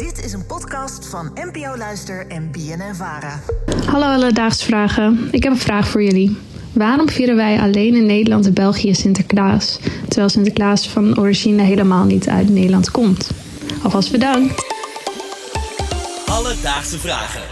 Dit is een podcast van NPO Luister en BNN Vara. Hallo alledaagse vragen. Ik heb een vraag voor jullie. Waarom vieren wij alleen in Nederland en België Sinterklaas, terwijl Sinterklaas van origine helemaal niet uit Nederland komt? Alvast bedankt. Alledaagse vragen.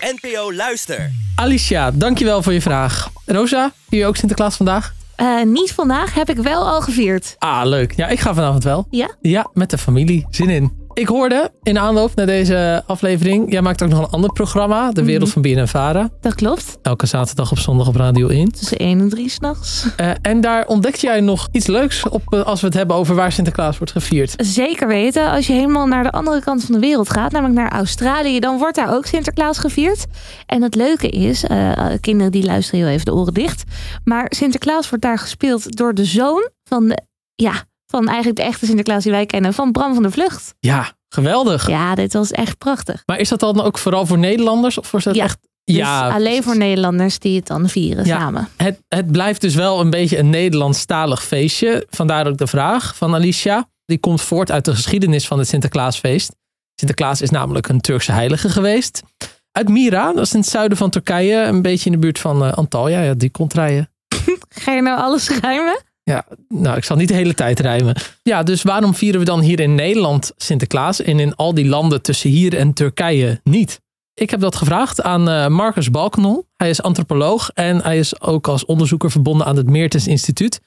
NPO Luister. Alicia, dankjewel voor je vraag. Rosa, vier je ook Sinterklaas vandaag? Uh, niet vandaag, heb ik wel al gevierd. Ah, leuk. Ja, ik ga vanavond wel. Ja? Ja, met de familie. Zin in. Ik hoorde in aanloop naar deze aflevering, jij maakt ook nog een ander programma, De Wereld van BNN Vara. Dat klopt. Elke zaterdag op zondag op Radio 1. Tussen 1 en 3 s'nachts. Uh, en daar ontdekte jij nog iets leuks op uh, als we het hebben over waar Sinterklaas wordt gevierd. Zeker weten. Als je helemaal naar de andere kant van de wereld gaat, namelijk naar Australië, dan wordt daar ook Sinterklaas gevierd. En het leuke is, uh, kinderen die luisteren heel even de oren dicht, maar Sinterklaas wordt daar gespeeld door de zoon van de, ja, van eigenlijk de echte Sinterklaas die wij kennen, van Bram van der Vlucht. Ja, geweldig. Ja, dit was echt prachtig. Maar is dat dan ook vooral voor Nederlanders? Of was dat ja, echt... Dus ja, alleen voor Nederlanders die het dan vieren ja, samen. Het, het blijft dus wel een beetje een Nederlandstalig feestje. Vandaar ook de vraag van Alicia. Die komt voort uit de geschiedenis van het Sinterklaasfeest. Sinterklaas is namelijk een Turkse heilige geweest. Uit Mira, dat is in het zuiden van Turkije. Een beetje in de buurt van uh, Antalya. Ja, die komt rijden. Ga je nou alles ruimen? Ja, nou, ik zal niet de hele tijd rijmen. Ja, dus waarom vieren we dan hier in Nederland Sinterklaas en in al die landen tussen hier en Turkije niet? Ik heb dat gevraagd aan uh, Marcus Balkenol. Hij is antropoloog en hij is ook als onderzoeker verbonden aan het Meertens Instituut.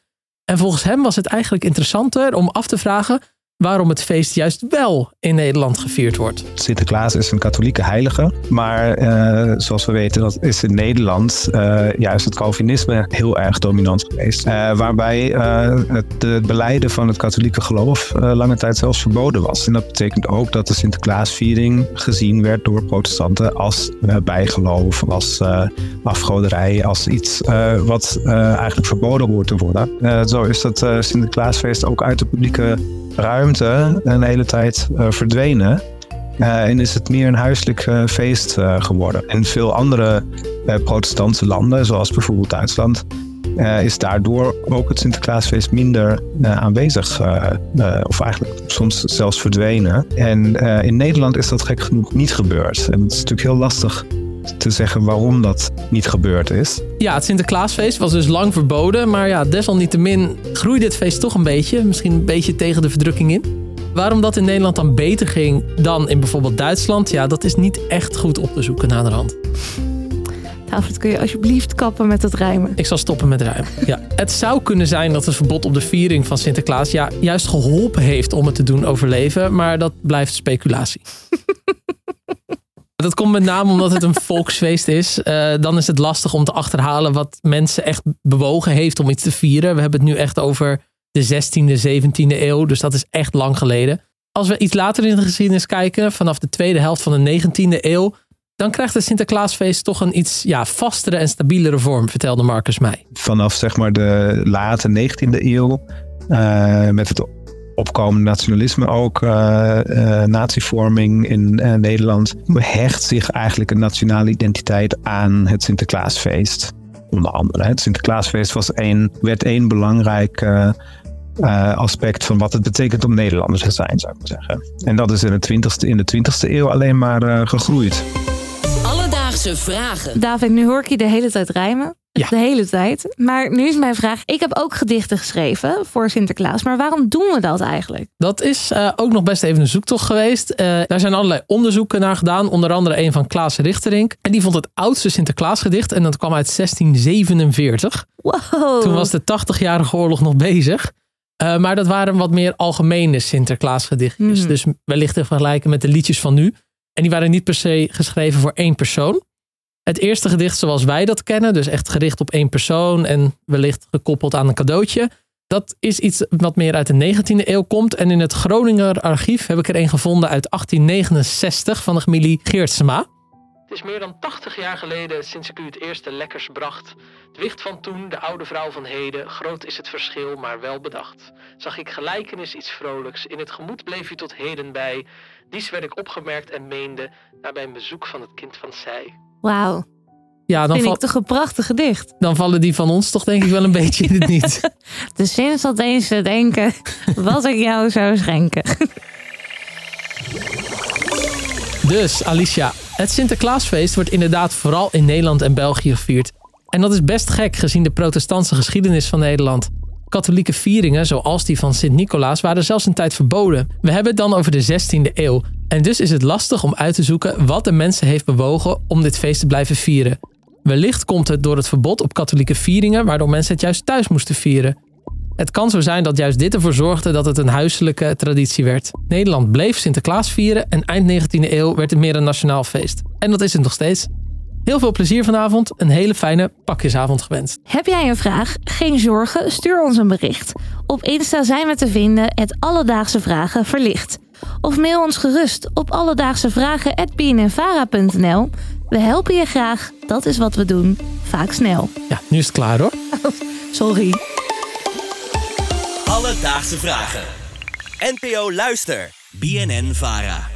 En volgens hem was het eigenlijk interessanter om af te vragen waarom het feest juist wel in Nederland gevierd wordt. Sinterklaas is een katholieke heilige, maar uh, zoals we weten dat is in Nederland uh, juist het Calvinisme heel erg dominant geweest. Uh, waarbij het de beleiden van het katholieke geloof lange tijd zelfs verboden was. En dat betekent ook dat de Sinterklaasviering gezien werd door protestanten als bijgeloof, als afgoderij, als iets wat eigenlijk verboden hoort te worden. zo is dat Sinterklaasfeest ook uit de publieke ruimte een hele tijd uh, verdwenen. Uh, en is het meer een huiselijk uh, feest geworden. In veel andere protestantse landen, zoals bijvoorbeeld Duitsland, is daardoor ook het Sinterklaasfeest minder aanwezig. of eigenlijk soms zelfs verdwenen. En in Nederland is dat gek genoeg niet gebeurd. En het is natuurlijk heel lastig te zeggen waarom dat niet gebeurd is. Ja, het Sinterklaasfeest was dus lang verboden. Maar ja, desalniettemin groeide het feest toch een beetje. Misschien een beetje tegen de verdrukking in. Waarom dat in Nederland dan beter ging dan in bijvoorbeeld Duitsland... ja, dat is niet echt goed op te zoeken na de hand. David, kun je alsjeblieft kappen met het rijmen? Ik zal stoppen met rijmen. Ja. Het zou kunnen zijn dat het verbod op de viering van Sinterklaas... ja, juist geholpen heeft om het te doen overleven. Maar dat blijft speculatie. Dat komt met name omdat het een volksfeest is. Uh, dan is het lastig om te achterhalen wat mensen echt bewogen heeft om iets te vieren. We hebben het nu echt over de 16e, 17e eeuw. Dus dat is echt lang geleden. Als we iets later in de geschiedenis kijken, vanaf de tweede helft van de 19e eeuw. Dan krijgt het Sinterklaasfeest toch een iets ja, vastere en stabielere vorm, vertelde Marcus mij. Vanaf zeg maar de late 19e eeuw, uh, met het opkomende nationalisme ook, uh, uh, natievorming in uh, Nederland, hecht zich eigenlijk een nationale identiteit aan het Sinterklaasfeest. Onder andere. Het Sinterklaasfeest was één, werd één belangrijk aspect van wat het betekent om Nederlanders te zijn, zou ik maar zeggen. En dat is in de 20ste, in de 20ste eeuw alleen maar gegroeid. Alledaagse vragen. David, nu hoor ik je de hele tijd rijmen. Ja. De hele tijd. Maar nu is mijn vraag. Ik heb ook gedichten geschreven voor Sinterklaas. Maar waarom doen we dat eigenlijk? Dat is uh, ook nog best even een zoektocht geweest. Uh, daar zijn allerlei onderzoeken naar gedaan. Onder andere een van Klaas Richterink. En die vond het oudste Sinterklaasgedicht. En dat kwam uit 1647. Wow. Toen was de 80-jarige oorlog nog bezig. Uh, maar dat waren wat meer algemene Sinterklaasgedichtjes. Mhm. Dus wellicht te vergelijken met de liedjes van nu. En die waren niet per se geschreven voor één persoon. Het eerste gedicht zoals wij dat kennen, dus echt gericht op één persoon en wellicht gekoppeld aan een cadeautje. Dat is iets wat meer uit de 19e eeuw komt. En in het Groninger archief heb ik er een gevonden uit 1869 van de familie Geertsema. Het is meer dan 80 jaar geleden sinds ik u het eerste lekkers bracht. Het wicht van toen, de oude vrouw van heden, groot is het verschil, maar wel bedacht. Zag ik gelijkenis iets vrolijks, in het gemoed bleef u tot heden bij. Dies werd ik opgemerkt en meende, na mijn bezoek van het kind van zij. Wauw. Ja, dan, Vind ik toch een prachtig gedicht. dan vallen die van ons toch denk ik wel een beetje in het niet. De zin zat eens te denken wat ik jou zou schenken. Dus Alicia, het Sinterklaasfeest wordt inderdaad vooral in Nederland en België gevierd. En dat is best gek gezien de protestantse geschiedenis van Nederland. Katholieke vieringen, zoals die van Sint-Nicolaas, waren zelfs een tijd verboden. We hebben het dan over de 16e eeuw. En dus is het lastig om uit te zoeken wat de mensen heeft bewogen om dit feest te blijven vieren. Wellicht komt het door het verbod op katholieke vieringen, waardoor mensen het juist thuis moesten vieren. Het kan zo zijn dat juist dit ervoor zorgde dat het een huiselijke traditie werd. Nederland bleef Sinterklaas vieren en eind 19e eeuw werd het meer een nationaal feest. En dat is het nog steeds. Heel veel plezier vanavond, een hele fijne pakjesavond gewenst. Heb jij een vraag? Geen zorgen, stuur ons een bericht. Op Insta zijn we te vinden, het Alledaagse Vragen Verlicht. Of mail ons gerust op alledaagsevragen.bnnvara.nl. We helpen je graag, dat is wat we doen. Vaak snel. Ja, nu is het klaar hoor. Sorry. Alledaagse vragen. NPO Luister. BNN Vara.